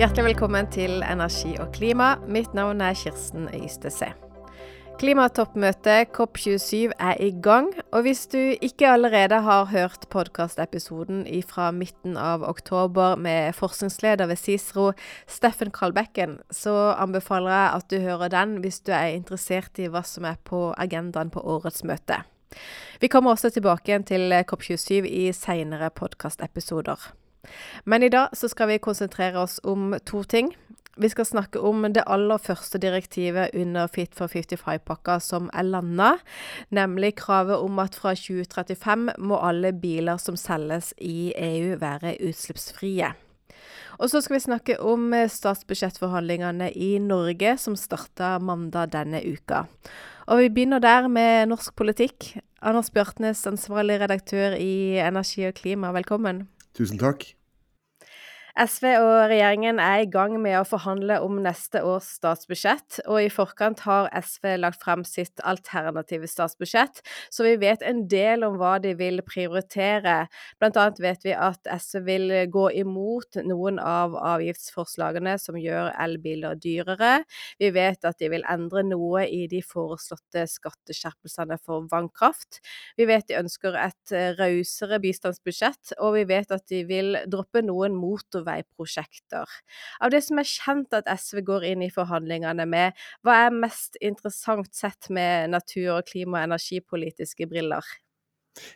Hjertelig velkommen til Energi og klima. Mitt navn er Kirsten Øystese. Klimatoppmøtet COP27 er i gang, og hvis du ikke allerede har hørt podkastepisoden fra midten av oktober med forskningsleder ved CICERO, Steffen Kalbekken, så anbefaler jeg at du hører den hvis du er interessert i hva som er på agendaen på årets møte. Vi kommer også tilbake igjen til COP27 i seinere podkastepisoder. Men i dag så skal vi konsentrere oss om to ting. Vi skal snakke om det aller første direktivet under Fit for 55-pakka som er landa, nemlig kravet om at fra 2035 må alle biler som selges i EU være utslippsfrie. Og så skal vi snakke om statsbudsjettforhandlingene i Norge, som starta mandag denne uka. Og vi begynner der med norsk politikk. Anders Bjartnes, ansvarlig redaktør i Energi og klima, velkommen. Tusen takk. SV og regjeringen er i gang med å forhandle om neste års statsbudsjett, og i forkant har SV lagt frem sitt alternative statsbudsjett, så vi vet en del om hva de vil prioritere. Blant annet vet vi at SV vil gå imot noen av avgiftsforslagene som gjør elbiler dyrere. Vi vet at de vil endre noe i de foreslåtte skatteskjerpelsene for vannkraft. Vi vet de ønsker et rausere bistandsbudsjett, og vi vet at de vil droppe noen motorveier motorveiprosjekter. Av det som er kjent at SV går inn i forhandlingene med, hva er mest interessant sett med natur-, og klima- og energipolitiske briller?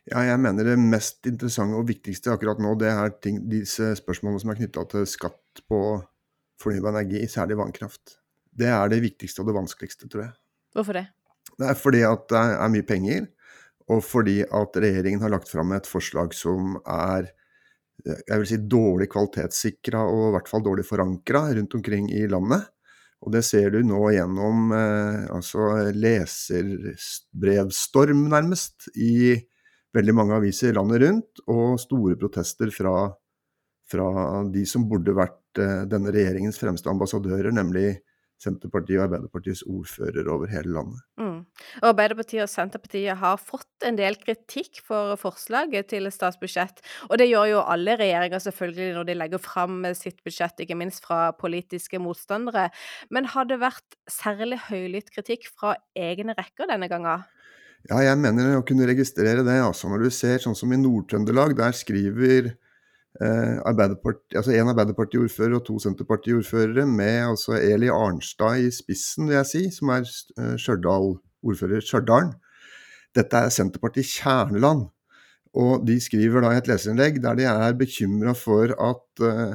Ja, jeg mener det mest interessante og viktigste akkurat nå, det er ting, disse spørsmålene som er knytta til skatt på fornybar energi, særlig vannkraft. Det er det viktigste og det vanskeligste, tror jeg. Hvorfor det? Det er fordi at det er mye penger, og fordi at regjeringen har lagt fram et forslag som er jeg vil si dårlig kvalitetssikra og i hvert fall dårlig forankra rundt omkring i landet. Og det ser du nå gjennom eh, altså leserbrevstorm, nærmest, i veldig mange aviser landet rundt, og store protester fra, fra de som burde vært eh, denne regjeringens fremste ambassadører, nemlig Senterpartiet og Arbeiderpartiets ordfører over hele landet. Mm. Og Arbeiderpartiet og Senterpartiet har fått en del kritikk for forslaget til statsbudsjett. Og det gjør jo alle regjeringer selvfølgelig når de legger fram sitt budsjett, ikke minst fra politiske motstandere. Men har det vært særlig høylytt kritikk fra egne rekker denne gangen? Ja, jeg mener å kunne registrere det. altså Når du ser sånn som i Nord-Trøndelag, der skriver Arbeiderparti, altså en Arbeiderparti-ordfører og to Senterparti-ordførere med altså Eli Arnstad i spissen, vil jeg si, som er eh, Stjørdal, ordfører Stjørdalen. Dette er Senterpartiet kjerneland. Og de skriver da i et leserinnlegg der de er bekymra for at, eh,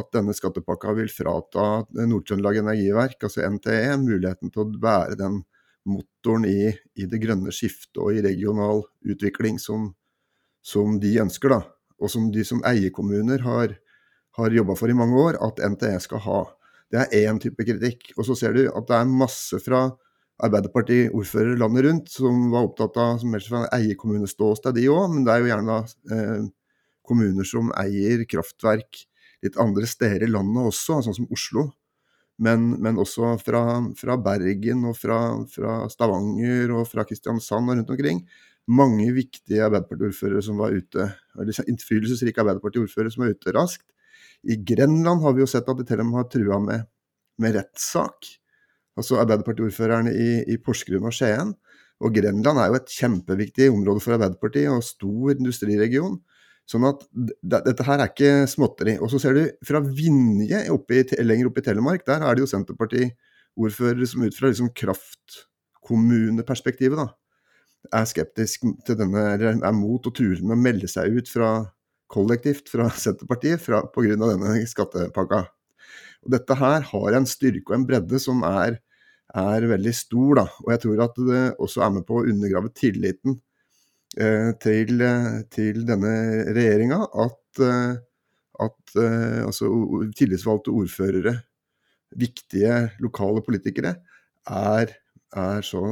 at, denne skattepakka vil frata Nord-Trøndelag Energiverk, altså NTE, muligheten til å være den motoren i, i det grønne skiftet og i regional utvikling som, som de ønsker. da og som de som eierkommuner har, har jobba for i mange år, at NTE skal ha. Det er én type kritikk. Og så ser du at det er masse fra Arbeiderparti-ordførere landet rundt som var opptatt av som helst fra eierkommuneståsted, de òg, men det er jo gjerne eh, kommuner som eier kraftverk litt andre steder i landet også, sånn som Oslo. Men, men også fra, fra, Bergen og fra, fra, Stavanger og fra Kristiansand og rundt omkring mange viktige Arbeiderparti-ordførere som var ute, eller innflytelsesrike Arbeiderparti-ordførere som var ute raskt. I Grenland har vi jo sett at de til og med har trua med, med rettssak. Altså Arbeiderparti-ordførerne i, i, Porsgrunn og Skien. Og Grenland er jo et kjempeviktig område for Arbeiderpartiet, og stor industriregion. Sånn at dette her er ikke småtteri. Og så ser du fra Vinje oppe i, lenger oppe i Telemark, der er det jo Senterparti-ordførere som ut fra liksom kraftkommuneperspektivet da, er skeptisk til denne, eller er mot å ture med å melde seg ut fra kollektivt fra Senterpartiet pga. denne skattepakka. Og dette her har en styrke og en bredde som er, er, veldig stor. Da. Og jeg tror at det også er med på å undergrave tilliten eh, til, til, denne regjeringa at, eh, at eh, altså, tillitsvalgte ordførere, viktige lokale politikere, er er så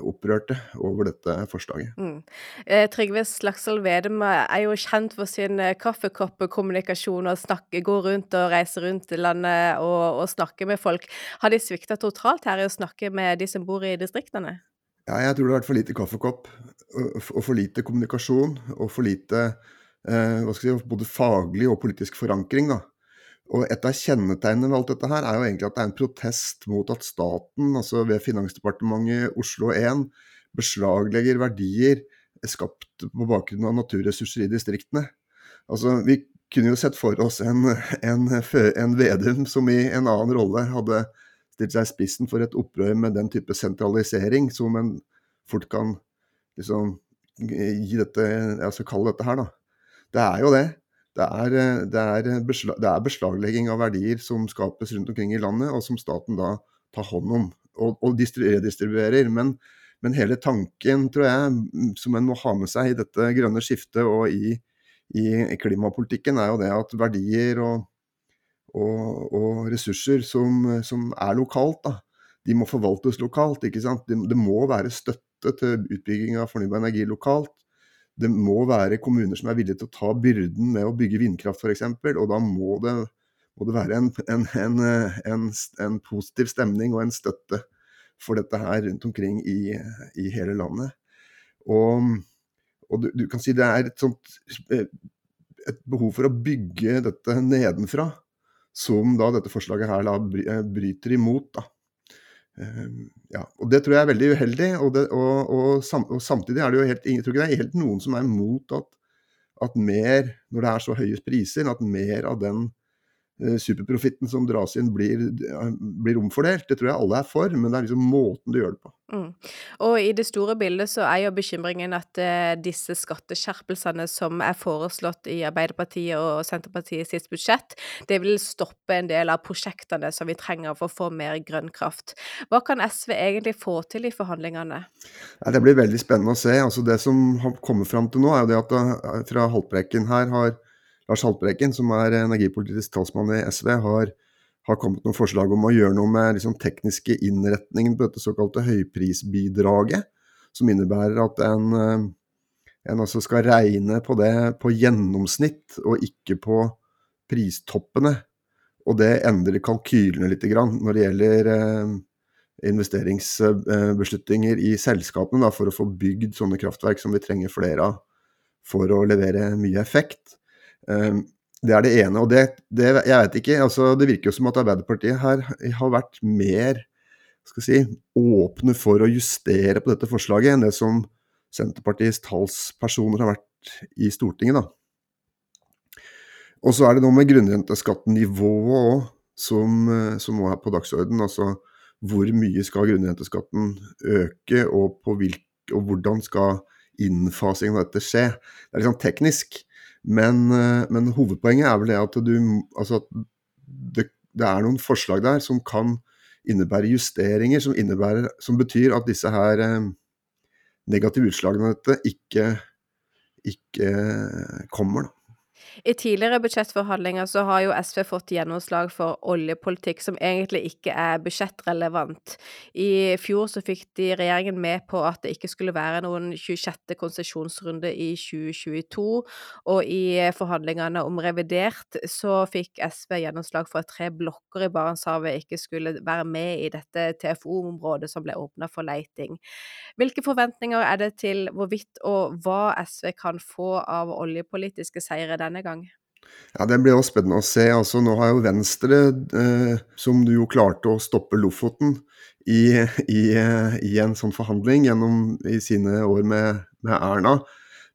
opprørte over dette forslaget. Mm. Eh, Trygve Slagsvold Vedum er jo kjent for sin kaffekoppekommunikasjon kaffekoppkommunikasjon og snakke, gå rundt og reise rundt i landet og, og snakke med folk. Har de svikta totalt her i å snakke med de som bor i distriktene? Ja, jeg tror det har vært for lite kaffekopp og for lite kommunikasjon og for lite eh, hva skal jeg si, både faglig og politisk forankring. da. Og et av kjennetegnene ved alt dette her er jo egentlig at det er en protest mot at staten, altså ved Finansdepartementet Oslo 1, beslaglegger verdier skapt på bakgrunn av naturressurser i distriktene. Altså, vi kunne jo sett for oss en, en, en Vedum som i en annen rolle hadde stilt seg i spissen for et opprør med den type sentralisering som en fort kan liksom gi dette, altså kalle dette her, da. Det er jo det. Det er, det, er beslag, det er, beslaglegging av verdier som skapes rundt omkring i landet, og som staten da tar hånd om og, og redistribuerer. Men, men, hele tanken, tror jeg, som en må ha med seg i dette grønne skiftet og i, i klimapolitikken, er jo det at verdier og, og, og ressurser som, som, er lokalt, da, de må forvaltes lokalt. ikke sant? Det, det må være støtte til utbygging av fornybar energi lokalt det må være kommuner som er villige til å ta byrden med å bygge vindkraft f.eks. Og da må det, må det være en, en, en, en, positiv stemning og en støtte for dette her rundt omkring i, i hele landet. Og, og du, du, kan si det er et sånt et behov for å bygge dette nedenfra, som da dette forslaget her bryter imot. da. Ehm, ja, og Det tror jeg er veldig uheldig. Og, det, og, og, sam, og, samtidig er det jo helt, jeg tror ikke det er helt noen som er imot at, at mer, når det er så høye priser, at mer av den superprofitten som dras inn, blir, blir, omfordelt. Det tror jeg alle er for, men det er liksom måten du gjør det på. Mm. Og i det store bildet så er jo bekymringen at uh, disse skatteskjerpelsene som er foreslått i Arbeiderpartiet og Senterpartiet sitt budsjett, det vil stoppe en del av prosjektene som vi trenger for å få mer grønn kraft. Hva kan SV egentlig få til i forhandlingene? Ja, det blir veldig spennende å se. Altså, det som har kommet fram til nå, er jo det at eh, fra Haltbrekken her har Lars Haltbrekken, som er energipolitisk talsmann i SV, har, har kommet noen forslag om å gjøre noe med liksom, tekniske innretningen på dette såkalte høyprisbidraget. Som innebærer at en, eh, en altså skal regne på det på gjennomsnitt, og ikke på pristoppene. Og det endrer kalkylene litt når det gjelder eh, investeringsbeslutninger i selskapene da, for å få bygd sånne kraftverk som vi trenger flere av for å levere mye effekt. Ehm, det er det ene. Og det, det jeg vet ikke, altså det virker jo som at Arbeiderpartiet her har vært mer skal si, åpne for å justere på dette forslaget enn det som Senterpartiets talspersoner har vært i Stortinget. da. Og så er det noe med grunnrenteskattenivået òg, som, som nå er på dagsordenen. Altså hvor mye skal grunnrenteskatten øke, og, hvilk, og hvordan skal innfasingen av dette skje. Det er litt sånn teknisk. Men, eh, men, hovedpoenget er vel det at du Altså det, det, er noen forslag der som kan innebære justeringer, som, innebærer, som betyr at disse her eh, negative utslagene av dette ikke, ikke kommer. Da. I tidligere budsjettforhandlinger så har jo SV fått gjennomslag for oljepolitikk som egentlig ikke er budsjettrelevant. I fjor så fikk de regjeringen med på at det ikke skulle være noen 26. konsesjonsrunde i 2022, og i forhandlingene om revidert så fikk SV gjennomslag for at tre blokker i Barentshavet ikke skulle være med i dette TFO-området som ble åpna for leiting. Hvilke forventninger er det til hvorvidt og hva SV kan få av oljepolitiske seire denne gang? Ja, Det blir jo spennende å se. Altså, nå har jo Venstre, eh, som jo klarte å stoppe Lofoten i, i, i, en sånn forhandling gjennom i sine år med, med Erna,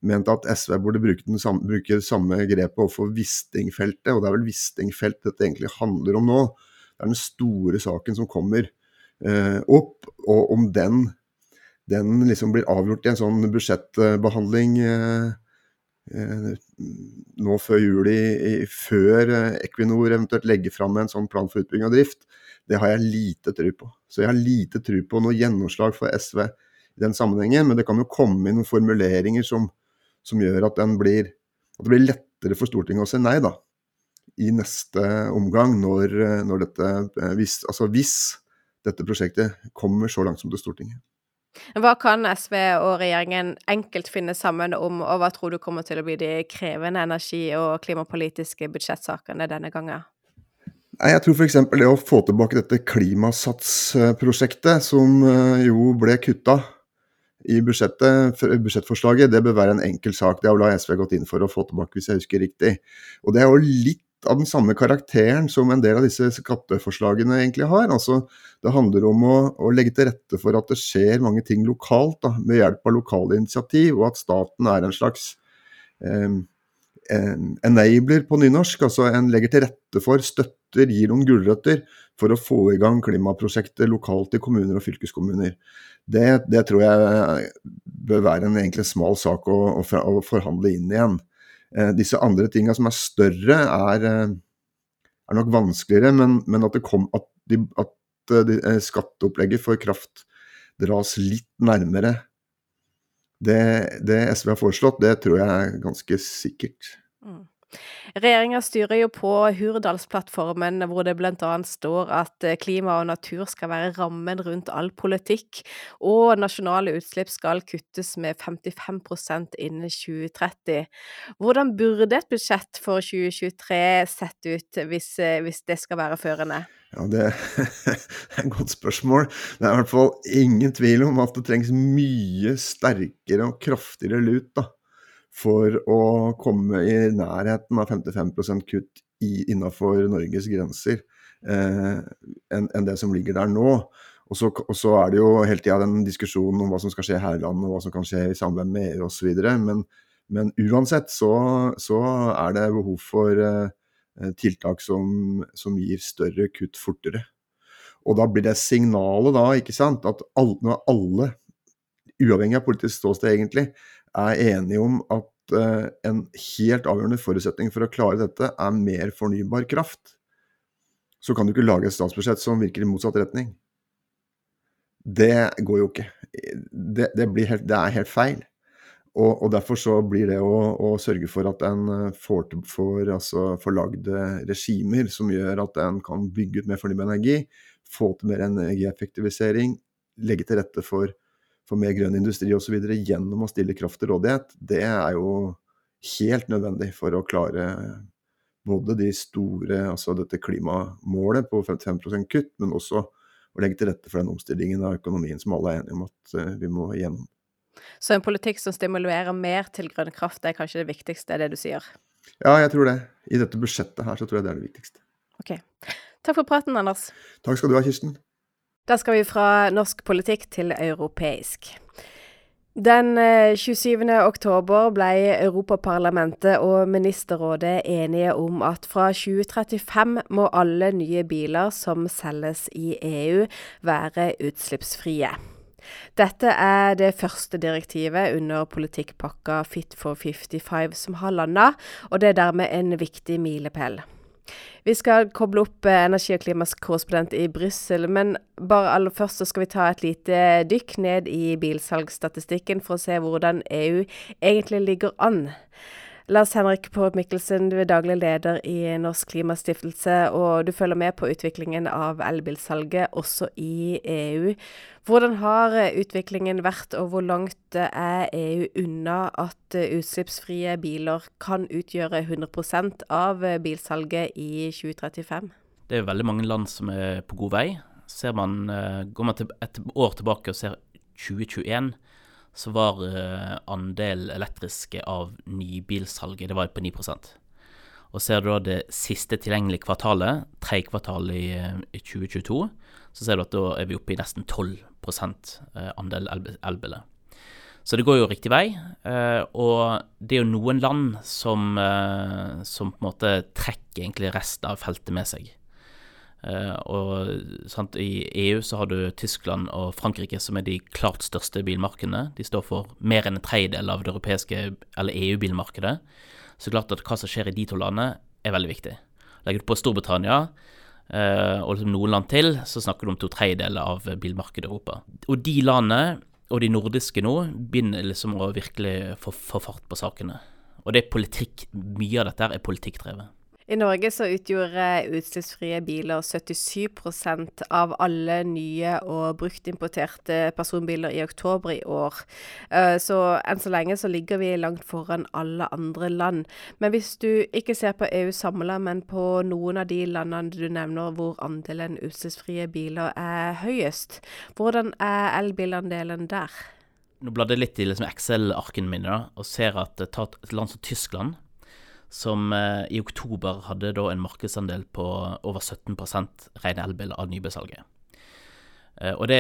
ment at SV burde bruke, samme, samme grepet overfor Wisting-feltet. Og det er vel Wisting-felt dette egentlig handler om nå. Det er den store saken som kommer eh, opp. Og om den den liksom blir avgjort i en sånn budsjettbehandling eh, eh, nå før jul, før eh, Equinor eventuelt legger fram en sånn plan for utbygging og drift, det har jeg lite tro på. Så jeg har lite tro på noe gjennomslag for SV i den sammenhengen, men det kan jo komme inn noen formuleringer som, som gjør at, blir, at, det blir lettere for Stortinget å si nei, da. I neste omgang, når, når dette hvis, Altså hvis dette prosjektet kommer så langt som til Stortinget. Hva kan SV og regjeringen enkelt finne sammen om, og hva tror du kommer til å bli de krevende energi- og klimapolitiske budsjettsakene denne gangen? Jeg tror f.eks. det å få tilbake dette Klimasatsprosjektet, som eh, jo ble kutta i budsjettforslaget, det bør være en enkel sak. Det har vel SV gått inn for å få tilbake, hvis jeg husker riktig. Og det er jo litt av den samme karakteren som en del av disse skatteforslagene egentlig har. Altså, det handler om å, å, legge til rette for at det skjer mange ting lokalt, da, med hjelp av lokale initiativ, og at staten er en slags eh, enabler på nynorsk. Altså en legger til rette for, støtter, gir noen gulrøtter for å få i gang klimaprosjekter lokalt i kommuner og fylkeskommuner. Det, det tror jeg bør være en egentlig smal sak å, å, å forhandle inn igjen. Eh, disse andre tinga som er større, er, eh, er nok vanskeligere, men, men at, kom, at, de, at eh, de, skatteopplegget for kraft dras litt nærmere det, det, SV har foreslått, det tror jeg er ganske sikkert. Mm. Regjeringa styrer jo på Hurdalsplattformen, hvor det bl.a. står at eh, klima og natur skal være rammen rundt all politikk, og nasjonale utslipp skal kuttes med 55% innen 2030. Hvordan burde et budsjett for 2023 sett ut hvis, eh, hvis det skal være førende? Ja, Det er et godt spørsmål. Det er i hvert fall ingen tvil om at det trengs mye sterkere og kraftigere lut da, for å komme i nærheten av 55% kutt innafor Norges grenser eh, enn en det som ligger der nå. Og så, og så er det jo hele tida den diskusjonen om hva som skal skje her i landet, og hva som kan skje i samarbeid med EU osv. Men, men uansett så, så, er det behov for eh, tiltak som, som, gir større kutt fortere. Og da blir det signalet da, ikke sant, at alle, når alle, uavhengig av politisk ståsted egentlig, er enige om at uh, en helt avgjørende forutsetning for å klare dette er mer fornybar kraft, så kan du ikke lage et statsbudsjett som virker i motsatt retning. Det går jo ikke. Det, det, helt, det er helt feil. Og, og, derfor så blir det å, å sørge for at en eh, får, får, altså, lagd regimer som gjør at en kan bygge ut mer fornybar energi, få til mer energieffektivisering, legge til rette for for mer grønn industri osv. gjennom å stille kraft til rådighet, det er jo helt nødvendig for å klare både de store, altså dette klimamålet på 55% kutt, men også å legge til rette for den omstillingen av økonomien som alle er enige om at eh, vi må gjennom. Så en politikk som stimulerer mer til grønn kraft, er kanskje det viktigste, det du sier? Ja, jeg tror det. I dette budsjettet her så tror jeg det er det viktigste. Ok. Takk for praten, Anders. Takk skal du ha, Kirsten. Da skal vi fra norsk politikk til europeisk. Den 27. Eh, oktober ble Europaparlamentet og Ministerrådet enige om at fra 2035 må alle nye biler som selges i EU være utslippsfrie. Dette er det første direktivet under politikkpakka Fit for 55 som har landa, og det er dermed en viktig milepæl. Vi skal koble opp eh, energi- og klimakorrespondent i Brussel, men bare aller først så skal vi ta et lite dykk ned i bilsalgsstatistikken for å se hvordan EU egentlig ligger an. Lars Henrik Paarup Mikkelsen, du er daglig leder i Norsk Klimastiftelse, og du følger med på utviklingen av elbilsalget også i EU. Hvordan har utviklingen vært, og hvor langt er EU unna at utslippsfrie biler kan utgjøre 100% av bilsalget i 2035? Det er veldig mange land som er på god vei. Man, eh, går man et år tilbake og ser 2021, så var uh, andel elektriske av nybilsalget det var på 9% Og ser du da det siste tilgjengelige kvartalet, tredje kvartal i, uh, i, 2022, så ser du at da er vi oppe i nesten 12 uh, andel elbiler. Så det går jo riktig vei. og det er jo noen land som, som på en måte trekker egentlig resten av feltet med seg. Uh, og sant, I EU så har du Tyskland og Frankrike som er de klart største bilmarkedene. De står for mer enn en tredjedel av det europeiske, eller EU-bilmarkedet. Så klart at hva som skjer i de to landene, er veldig viktig. Legger du på Storbritannia uh, og liksom noen land til, så snakker du om to tredjedeler av bilmarkedet i Europa. Og de landene, og de nordiske nå, begynner liksom å virkelig få, få fart på sakene. Og det er politikk, mye av dette er politikkdrevet. I Norge så utgjorde utslippsfrie biler 77% av alle nye og bruktimporterte personbiler i oktober i år. Eh, så enn så lenge så ligger vi langt foran alle andre land. Men hvis du ikke ser på EU samla, men på noen av de landene du nevner hvor andelen utslippsfrie biler er høyest, hvordan er elbilandelen der? Nå bladde jeg litt i liksom Excel-arkene mine da, og ser at et land som Tyskland som eh, i oktober hadde da en markedsandel på over 17 rene elbiler av nybilsalget. Eh, og det,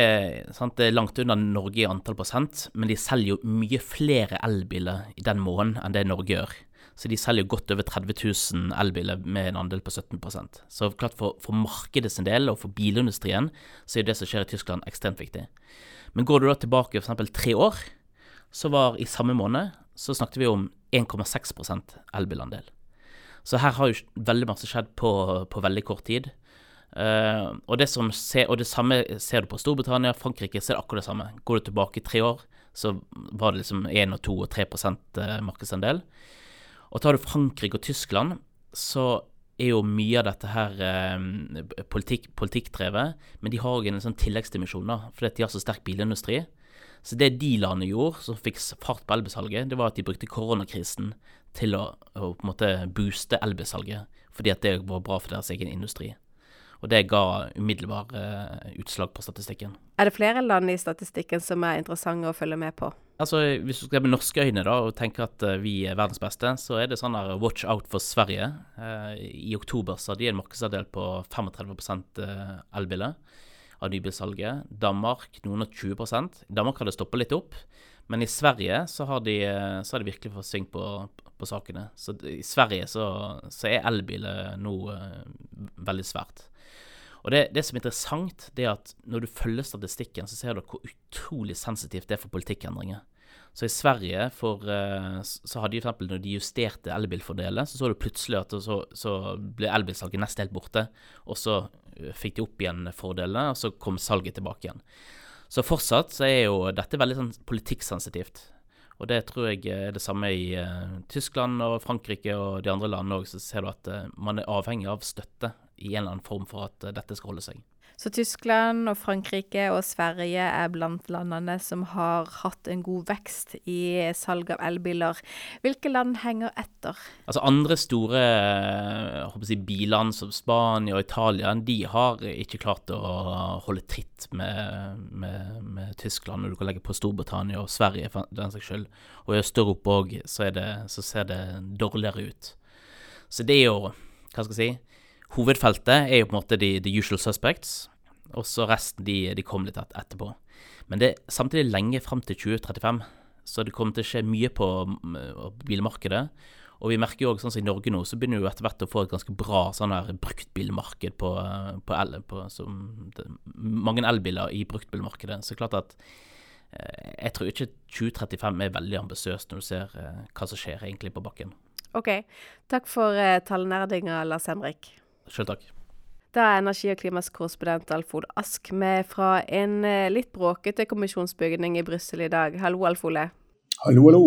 det, er langt under Norge i antall prosent, men de selger jo mye flere elbiler i den måneden enn det Norge gjør. Så de selger jo godt over 30 000 elbiler med en andel på 17% Så klart for, for markedet sin del, og for bilindustrien, så er det som skjer i Tyskland ekstremt viktig. Men går du da tilbake f.eks. tre år, så var i samme måned så snakket vi om 1,6% elbilandel. Så her har jo veldig masse skjedd på, på veldig kort tid. Uh, og, det ser, og, det samme ser du på Storbritannia, Frankrike ser akkurat det samme. Går du tilbake i tre år, så var det liksom 1, 2 og 3 eh, markedsandel. Og tar du Frankrike og Tyskland, så er jo mye av dette her eh, politikk, politikkdrevet, men de har òg en sånn tilleggsdimensjon, da, fordi de har så sterk bilindustri. Så det de landene gjorde, som fikk fart på elbilsalget, det var at de brukte koronakrisen til å, å på en måte booste elbilsalget, fordi at det var bra for deres egen industri. Og det ga umiddelbar uh, utslag på statistikken. Er det flere land i statistikken som er interessante å følge med på? Altså, Hvis du skal med norske øyne da, og tenke at uh, vi er verdens beste, så er det sånn her watch out for Sverige. I oktober så hadde de en markedsandel på 35% elbiler av nybilsalget. Danmark noen og 20% Danmark har det stoppa litt opp. Men i Sverige så har de, så har de virkelig fått sving på, på, sakene. Så i Sverige så, så er elbiler nå veldig svært. Og det, det, som er interessant, det er at når du følger statistikken, så ser du hvor utrolig sensitivt det er for politikkendringer. Så i Sverige for, eh, så hadde de f.eks. når de justerte elbilfordelet, så så du plutselig at så, så ble elbilsalget nesten helt borte. Og så fikk de opp igjen fordelene, og så kom salget tilbake igjen. Så fortsatt så er jo dette veldig sånn politikksensitivt. Og det tror jeg er det samme i uh, Tyskland og Frankrike og de andre landene òg. Så ser du at uh, man er avhengig av støtte i en eller annen form for at uh, dette skal holde seg. Så Tyskland og Frankrike og Sverige er blant landene som har hatt en god vekst i salg av elbiler. Hvilke land henger etter? Altså Andre store eh, si, biland som Spania og Italia de har ikke klart å holde tritt med, med, med Tyskland. Når du kan legge på Storbritannia og Sverige for den saks skyld. Og i Øst-Europa òg så, så ser det dårligere ut. Så det er jo Hva skal jeg si? Hovedfeltet er jo på en måte the, the usual suspects, og så resten de, de kom litt etterpå. Men det er samtidig lenge fram til 2035, så det kommer til å skje mye på bilmarkedet. Og vi merker jo også, sånn som i Norge nå, så begynner vi etter hvert å få et ganske bra sånn her bruktbilmarked på, på, el, på det, mange elbiler i bruktbilmarkedet. Så klart at eh, jeg tror ikke 2035 er veldig ambisiøst når du ser eh, hva som skjer egentlig på bakken. OK. Takk for eh, tallnerdinga, Lars Henrik. Sjøl takk. Da er energi- og klimakorrespondent Alf-Ole Ask med fra en eh, litt bråkete kommisjonsbygning i Brussel i dag. Hallo, Alf-Ole. Hallo, hallo.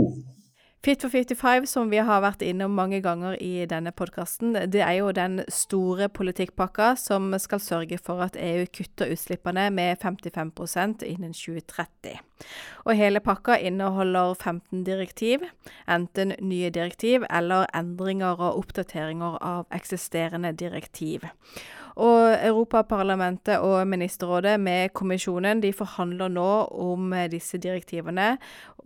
Fit for 55, som vi har vært innom mange ganger i denne podkasten, det er jo den store politikkpakka som skal sørge for at EU kutter utslippene med 55% innen 2030. Og hele pakka inneholder 15 direktiv, enten nye direktiv eller endringer og oppdateringer av eksisterende direktiv. Og Europaparlamentet og Ministerrådet med kommisjonen de forhandler nå om eh, disse direktivene,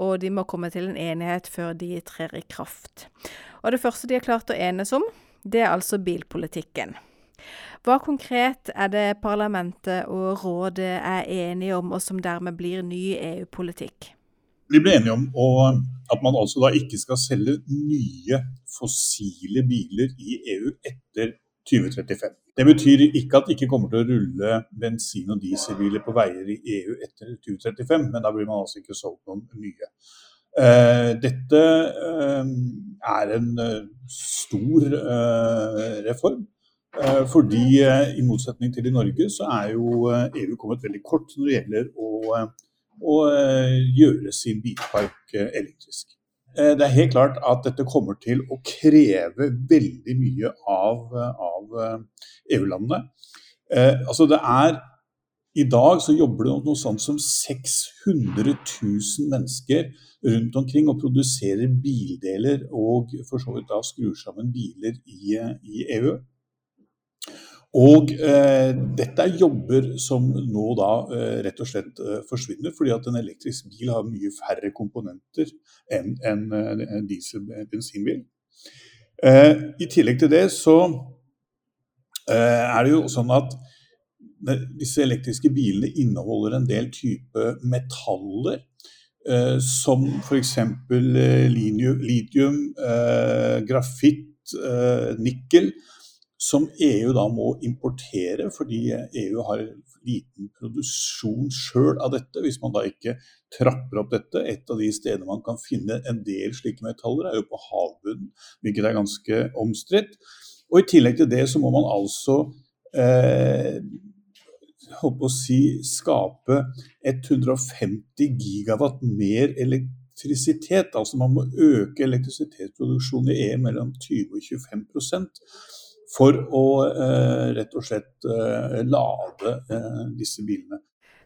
og de må komme til en enighet før de trer i kraft. Og Det første de har klart å enes om, det er altså bilpolitikken. Hva konkret er det parlamentet og rådet er enige om, og som dermed blir ny EU-politikk? De ble enige om at man altså da ikke skal selge nye fossile biler i EU etter 2035. Det betyr ikke at det ikke kommer til å rulle bensin- og dieselbiler på veier i EU etter 2035, men da blir man altså ikke solgt noen nye. Uh, dette uh, er en uh, stor reform. fordi i motsetning til i Norge, så er jo EU kommet veldig kort når det gjelder å, å gjøre sin bilpark elektrisk. Eh, det er helt klart at dette kommer til å kreve veldig mye av, av eh, EU-landene. Eh, altså det er I dag så jobber det noe sånt som 600 000 mennesker rundt omkring og produserer bildeler og for så vidt da skrur sammen biler i, i EU. Og eh, dette er jobber som nå da eh, rett og slett eh, forsvinner, fordi at en elektrisk bil har mye færre komponenter enn en, en diesel-bensinbil. I tillegg til det så er det jo sånn at disse elektriske bilene inneholder en del type metaller. Eh, som f.eks. Eh, litium, eh, grafitt, eh, nikkel. Som EU da må importere, fordi EU har liten produksjon sjøl av dette. Hvis man da ikke trapper opp dette. Et av de stedene man kan finne en del slike metaller, er jo på havbunnen, hvilket er ganske omstridt. Og I tillegg til det så må man altså eh, håper å si, skape 150 gigawatt mer elektrisitet. Altså man må øke elektrisitetsproduksjonen i EU mellom 20 og 25 for å eh, rett og slett eh, lade eh, disse bilene.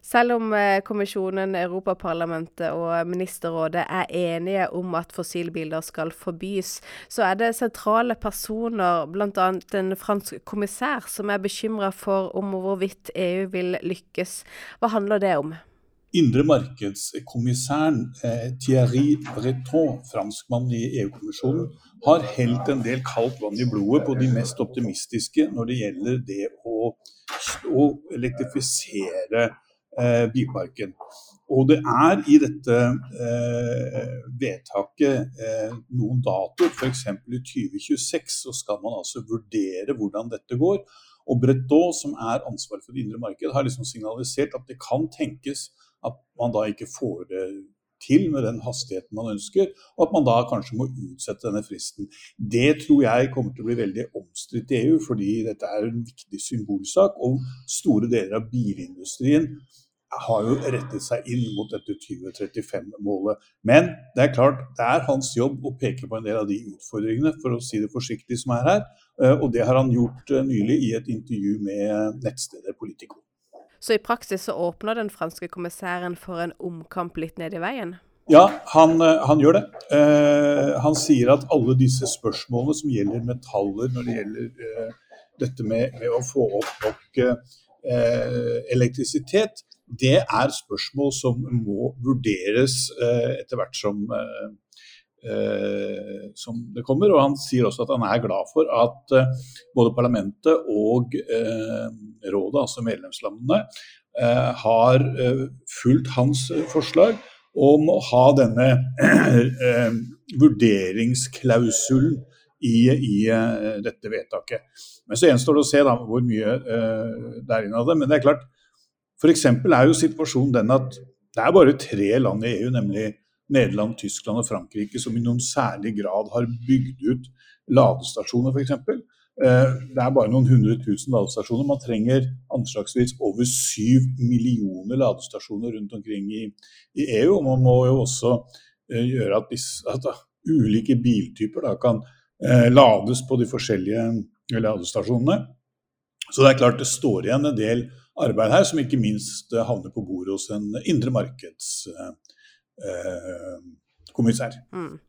Selv om kommisjonen, Europaparlamentet og Ministerrådet er enige om at fossilbiler skal forbys, så er det sentrale personer, bl.a. en fransk kommissær, som er bekymra for om hvorvidt EU vil lykkes. Hva handler det om? Indre markedskommissæren eh, Thierry Breton, franskmann i EU-kommisjonen, har helt en del kaldt vann i blodet på de mest optimistiske når det gjelder det å, å elektrifisere eh, bilparken. Og det er i dette eh, vedtaket eh, noen datoer, f.eks. i 2026 så skal man altså vurdere hvordan dette går. Og Breton, som er ansvaret for det indre marked, har liksom signalisert at det kan tenkes at man da ikke får det til med den hastigheten man ønsker, og at man da kanskje må utsette denne fristen. Det tror jeg kommer til å bli veldig omstridt i EU, fordi dette er en viktig symbolsak. Og store deler av bilindustrien har jo rettet seg inn mot dette 2035-målet. Men det er klart, det er hans jobb å peke på en del av de utfordringene, for å si det forsiktig, som er her. Eh, og det har han gjort eh, nylig i et intervju med nettstedet Politico. Så i praksis så åpner den franske kommissæren for en omkamp litt ned i veien? Ja, han, eh, han gjør det. Eh, han sier at alle disse spørsmålene som gjelder metaller, når det gjelder eh, dette med, med, å få opp nok eh, elektrisitet, det er spørsmål som må vurderes eh, etter hvert som, eh, eh, som, det kommer. Og han sier også at han er glad for at både parlamentet og rådet, altså medlemslandene, har fulgt hans forslag om å ha denne vurderingsklausulen i, i dette vedtaket. Men så gjenstår det å se da, hvor mye det er innad det. Men det er klart, F.eks. er jo situasjonen den at det er bare tre land i EU, nemlig Nederland, Tyskland og Frankrike, som i noen særlig grad har bygd ut ladestasjoner, f.eks. Eh, det er bare noen hundre tusen ladestasjoner. Man trenger anslagsvis over syv millioner ladestasjoner rundt omkring i, i, EU. Og man må jo også eh, gjøre at, disse, at ulike biltyper da, kan eh, lades på de forskjellige ladestasjonene. Så det er klart det står igjen en del arbeid her, som ikke minst eh, havner på bordet hos en indre markeds... Eh, mm.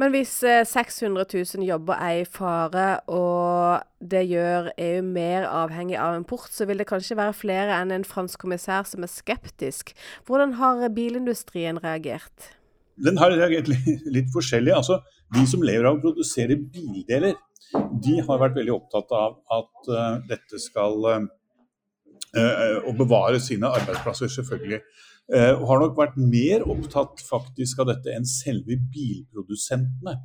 Men hvis 600 eh, 000 jobber er i fare, og det gjør EU mer avhengig av import, så vil det kanskje være flere enn en fransk kommissær som er skeptisk. Hvordan har bilindustrien reagert? Den har reagert litt forskjellig. Altså, de som lever av å produsere bildeler, de har vært veldig opptatt av at uh, dette skal Eh, og bevare sine arbeidsplasser, selvfølgelig. Eh, og har nok vært mer opptatt faktisk av dette enn selve bilprodusentene,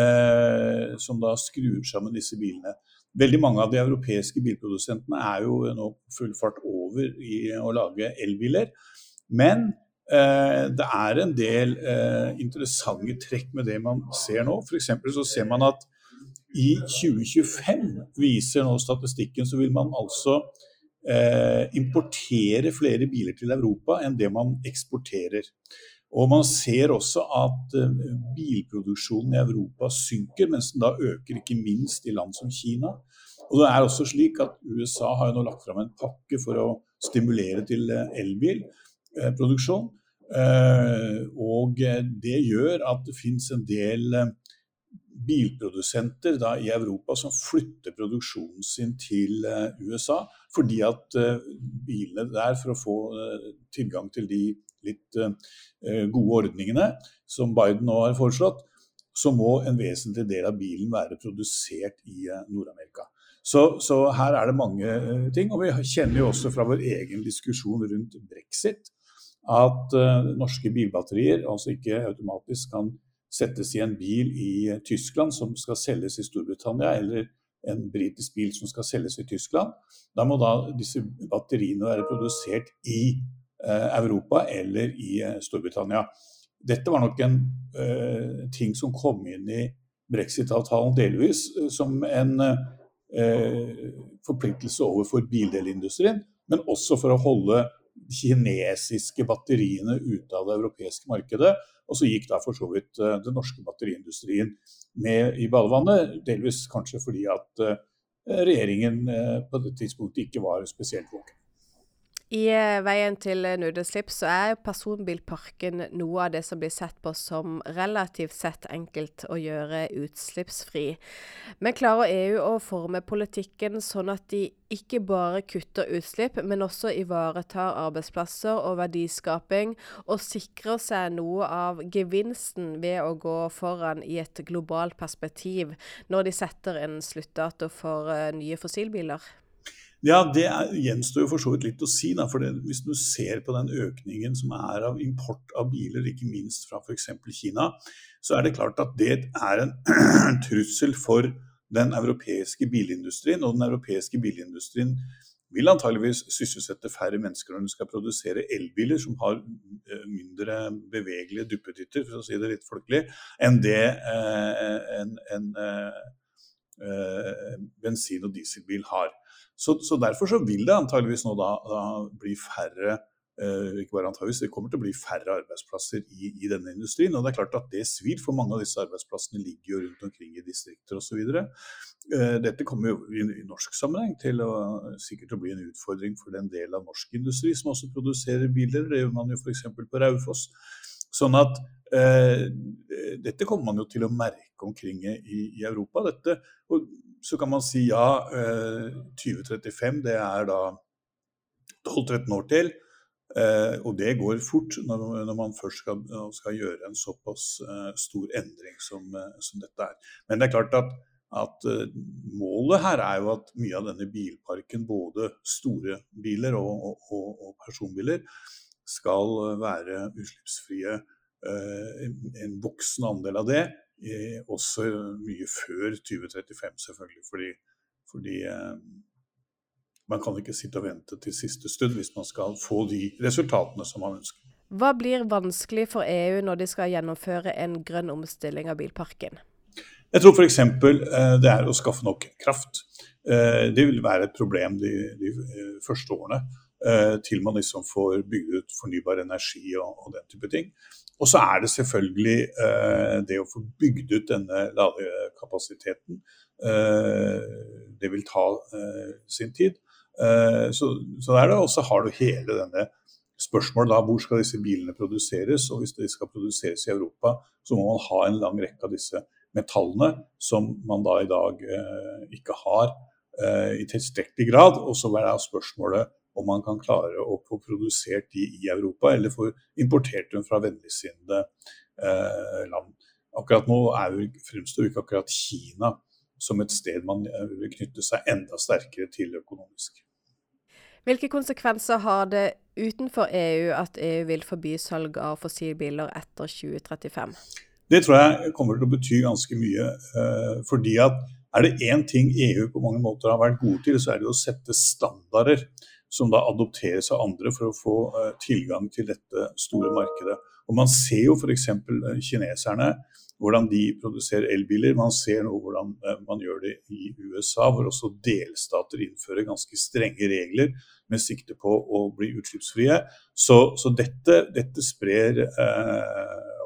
eh, som da skrur sammen disse bilene. Veldig mange av de europeiske bilprodusentene er jo nå full fart over i å lage elbiler. Men eh, det er en del interessante trekk med det man ser nå. F.eks. så ser man at i 2025, viser nå statistikken, så vil man altså importere flere biler til Europa enn det man eksporterer. Og Man ser også at eh, bilproduksjonen i Europa synker, mens den da øker ikke minst i land som Kina. Og det er også slik at USA har nå lagt fram en pakke for å stimulere til eh, elbilproduksjon. Eh, og det gjør at det finnes en del bilprodusenter da, i Europa som flytter produksjonen sin til uh, USA, fordi at uh, bilene der, for å få uh, tilgang til de litt gode ordningene som Biden nå har foreslått, så må en vesentlig del av bilen være produsert i Nord-Amerika. Så, så, her er det mange ting. Og vi kjenner jo også fra vår egen diskusjon rundt brexit at norske bilbatterier altså ikke automatisk kan settes i en bil i Tyskland som skal selges i Storbritannia, eller en britisk bil som skal selges i Tyskland. Da må da disse batteriene være produsert i eh, Europa eller i eh, Storbritannia. Dette var nok en ting som kom inn i brexit-avtalen delvis som en Eh, forpliktelse overfor bildelindustrien, men også for å holde de kinesiske batteriene ute av det europeiske markedet. Og så gikk da for så vidt eh, den norske batteriindustrien med i badevannet, delvis kanskje fordi at eh, regjeringen på det tidspunktet ikke var spesielt våken. I eh, veien til nudeslipp så er personbilparken noe av det som blir sett på som relativt sett enkelt å gjøre utslippsfri. Men klarer EU å forme politikken sånn at de ikke bare kutter utslipp, men også ivaretar arbeidsplasser og verdiskaping, og sikrer seg noe av gevinsten ved å gå foran i et globalt perspektiv, når de setter en sluttdato for uh, nye fossilbiler? Ja, Det gjenstår jo for så vidt litt å si. Da, for det, Hvis du ser på den økningen som er av import av biler, ikke minst fra f.eks. Kina, så er det klart at det er en trussel for den europeiske bilindustrien. Og den europeiske bilindustrien vil antageligvis sysselsette færre mennesker når den skal produsere elbiler som har eh, mindre bevegelige duppetitter, for å si det litt folkelig, enn det eh, en, en eh, eh bensin- og dieselbil har. Så, så, derfor så vil det antageligvis nå da, da bli færre eh, ikke bare antageligvis, Det kommer til å bli færre arbeidsplasser i, i, denne industrien. og Det er klart at det svir, for mange av disse arbeidsplassene ligger jo rundt omkring i distrikter osv. Eh, dette kommer jo i, i, norsk sammenheng til å sikkert å bli en utfordring for den del av norsk industri som også produserer biler. Det gjør man jo f.eks. på Raufoss. Sånn at eh, dette kommer man jo til å merke omkring i, i Europa. Dette, og så kan man si ja, eh, 2035 det er da 12-13 år til. Eh, og det går fort når, man først skal, skal, gjøre en såpass eh, stor endring som, eh, som, dette er. Men det er klart at, at eh, målet her er jo at mye av denne bilparken, både store biler og, og, og personbiler, skal være utslippsfrie. Eh, en voksen andel av det, også mye før 2035, selvfølgelig. Fordi, fordi eh, man kan ikke sitte og vente til siste stund hvis man skal få de resultatene som man ønsker. Hva blir vanskelig for EU når de skal gjennomføre en grønn omstilling av bilparken? Jeg tror f.eks. Eh, det er å skaffe nok kraft. Det vil være et problem de, de første årene. Eh, til man liksom får bygd ut fornybar energi og, og den type ting. Og så er det selvfølgelig eh, det å få bygd ut denne ladekapasiteten. Eh, det vil ta eh, sin tid. Eh, så, så er det, Og så har du hele denne spørsmålet da, hvor skal disse bilene produseres. Og hvis de skal produseres i Europa, så må man ha en lang rekke av disse metallene som man da i dag eh, ikke har i tilstrekkelig grad. Og så er det spørsmålet om man kan klare å få produsert de i Europa, eller få importert dem fra vennligsinnede eh, land. Akkurat nå er fremstår ikke akkurat Kina som et sted man eh, vil knytte seg enda sterkere til økonomisk. Hvilke konsekvenser har det utenfor EU at EU vil forby salg av fossilbiler etter 2035? Det tror jeg kommer til å bety ganske mye. Eh, fordi at er det én ting EU på mange måter har vært gode til, så er det å sette standarder som da adopteres av andre for å få uh, tilgang til dette store markedet. Og Man ser jo f.eks. Eh, kineserne, hvordan de produserer elbiler. Man ser nå hvordan uh, man gjør det i USA, hvor også delstater innfører ganske strenge regler med sikte på å bli utslippsfrie. Så, så dette, dette, sprer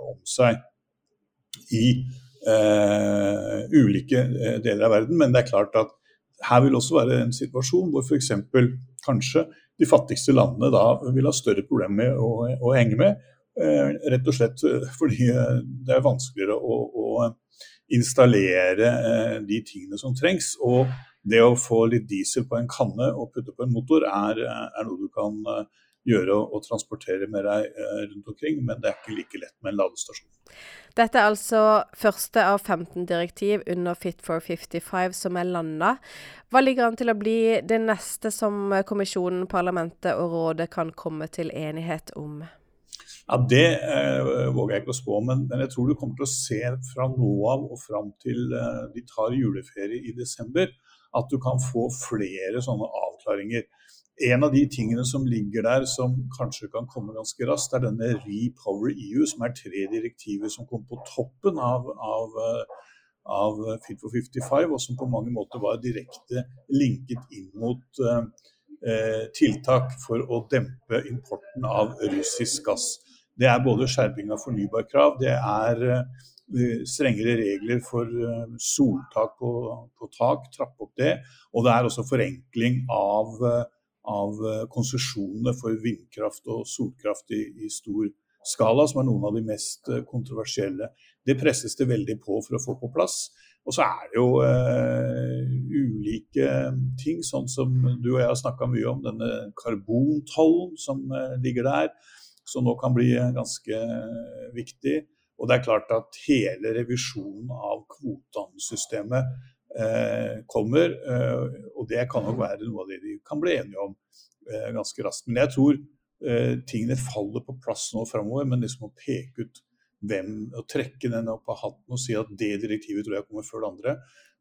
om seg i ulike deler av verden. Men det er klart at her vil også være en situasjon hvor f.eks kanskje de fattigste landene da vil ha større problemer med å, å henge med. Eh, rett og slett eh, fordi eh, det er vanskeligere å, å installere de tingene som trengs. Og det å få litt diesel på en kanne og putte på en motor, er, er noe du kan gjøre og transportere med deg rundt omkring, men det er ikke like lett med en ladestasjon. Dette er altså første av 15 direktiv under Fit for 55 som er landa. Hva ligger an til å bli det neste som kommisjonen, parlamentet og rådet kan komme til enighet om? Ja, Det eh, våger jeg ikke å spå, men, men, jeg tror du kommer til å se fra nå av og fram til eh, de tar juleferie i desember, at du kan få flere sånne avklaringer. En av de tingene som ligger der som kanskje kan komme ganske raskt, er denne Repower EU, som er tre direktiver som kom på toppen av, av, av Fit for 55, og som på mange måter var direkte linket inn mot eh, tiltak for å dempe importen av russisk gass. Det er både skjerping av fornybarkrav, det er eh, strengere regler for eh, soltak på, på tak, trappe opp det. Og det er også forenkling av eh, av eh, konsesjonene for vindkraft og solkraft i, i, stor skala, som er noen av de mest eh, kontroversielle. Det presses det veldig på for å få på plass. Og så er det jo eh, ulike ting, sånn som du og jeg har snakka mye om, denne karbontollen som eh, ligger der, som nå kan bli ganske uh, viktig. Og det er klart at hele revisjonen av kvotehandelssystemet Eh, kommer. Eh, og det kan nok være noe av det de kan bli enige om eh, ganske raskt. Men jeg tror tingene faller på plass nå framover, men liksom å peke ut hvem, å trekke den opp av hatten og si at det direktivet tror jeg kommer før det andre,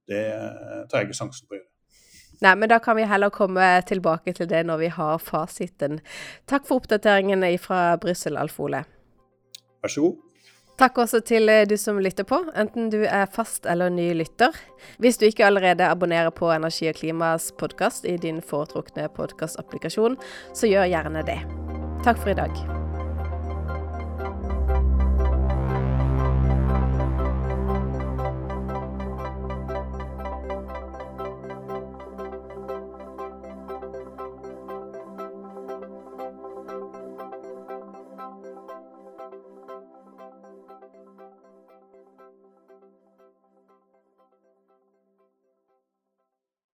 det tar jeg ikke sjansen på å gjøre. Nei, men da kan vi heller komme tilbake til det når vi har fasiten. Takk for oppdateringene fra Brussel, Alf Ole. Vær så god. Takk også til eh, du som lytter på, enten du er fast eller ny lytter. Hvis du ikke allerede abonnerer på Energi og klimas podkast i din foretrukne podkastapplikasjon, så gjør gjerne det. Takk for i dag.